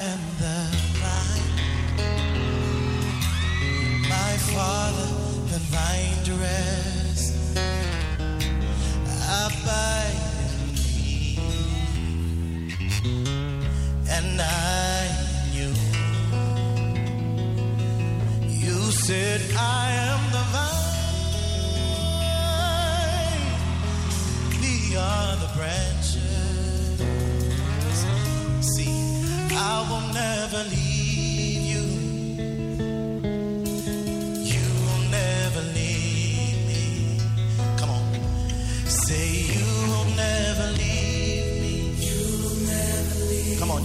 am the vine, my Father, the vine dress. I abide and leave, and I knew you said, I am the vine, we are the branches.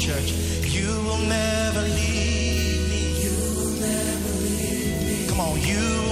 church. You will never leave me. You will never leave me. Come on, you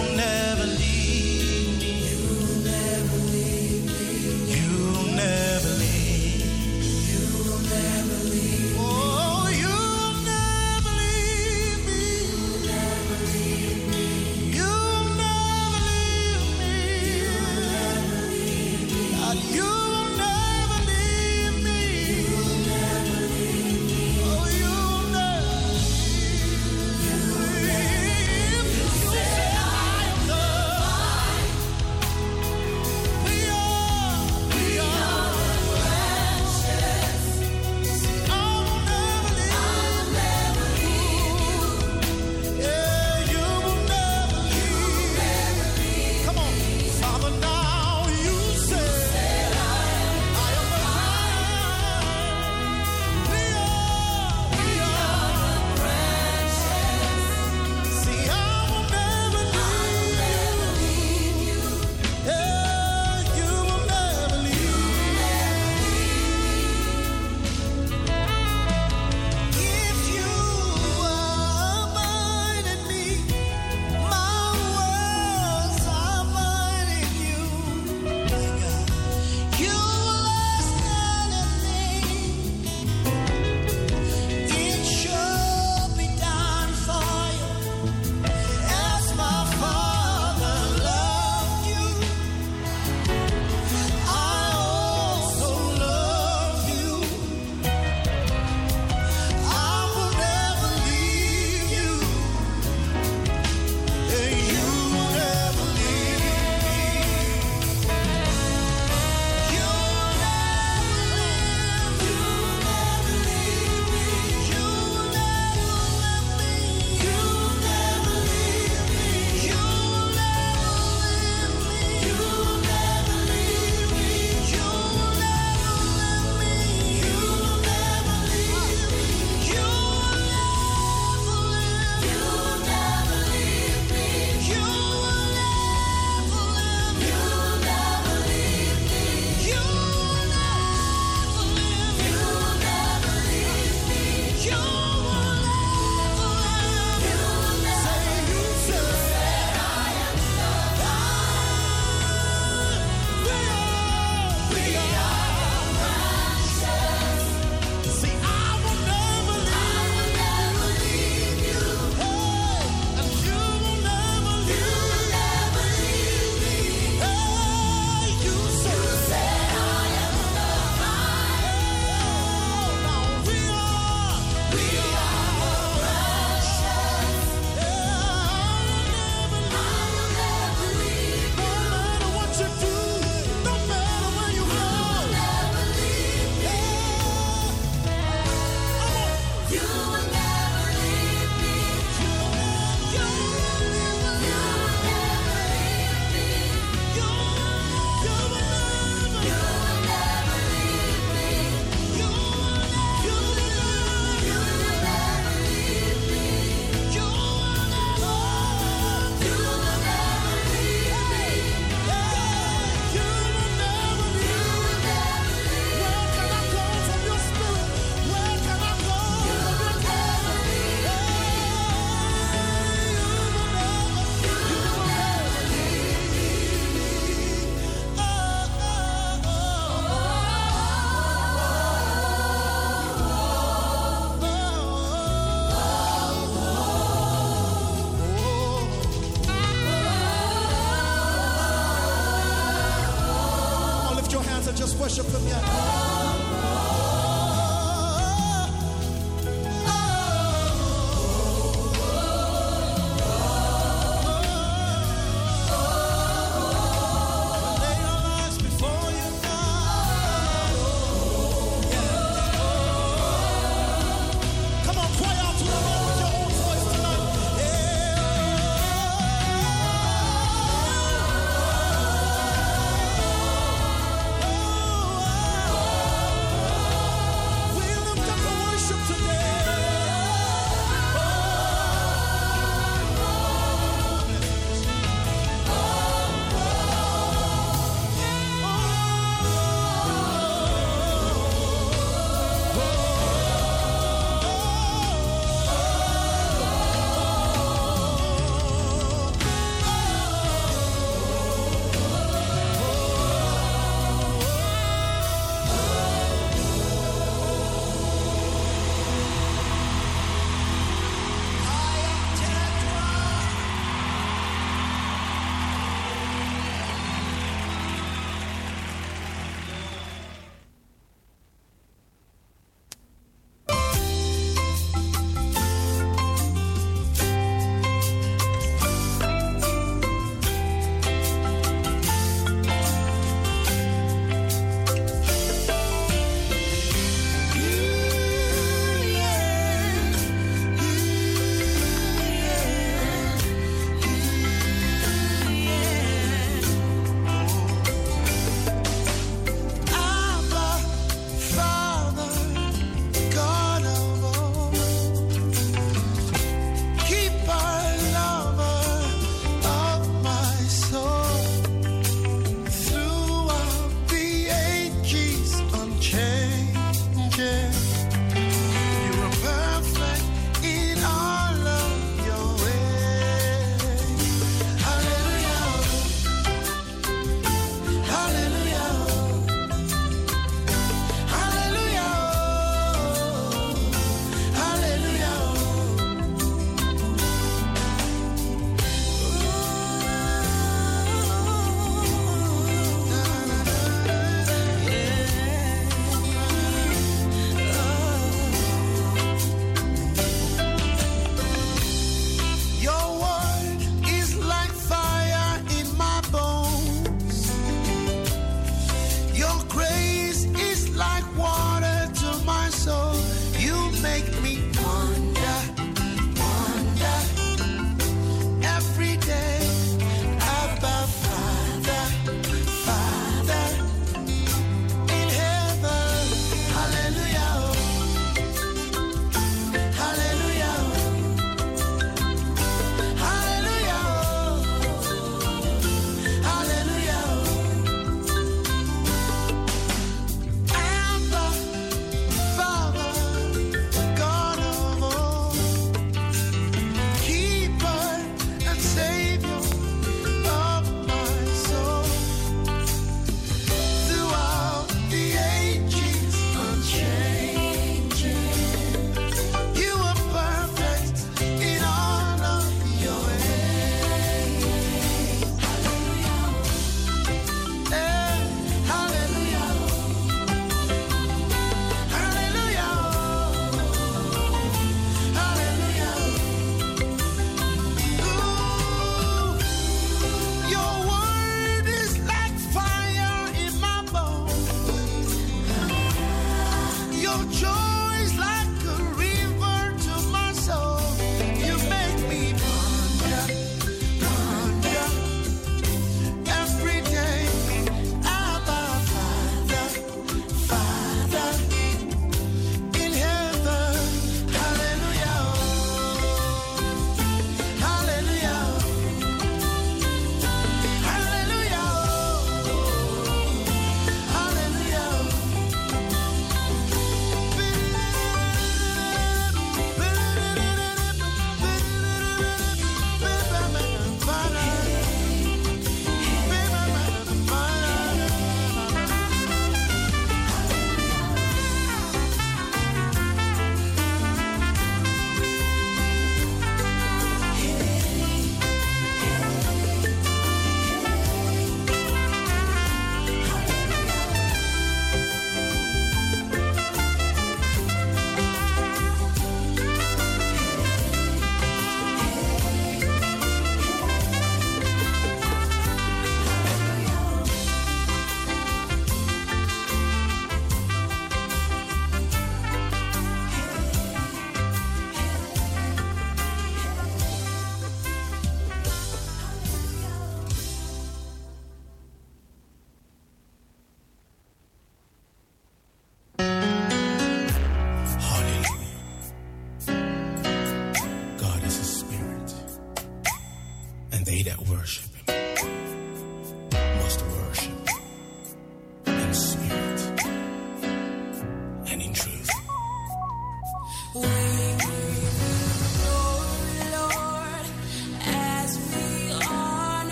We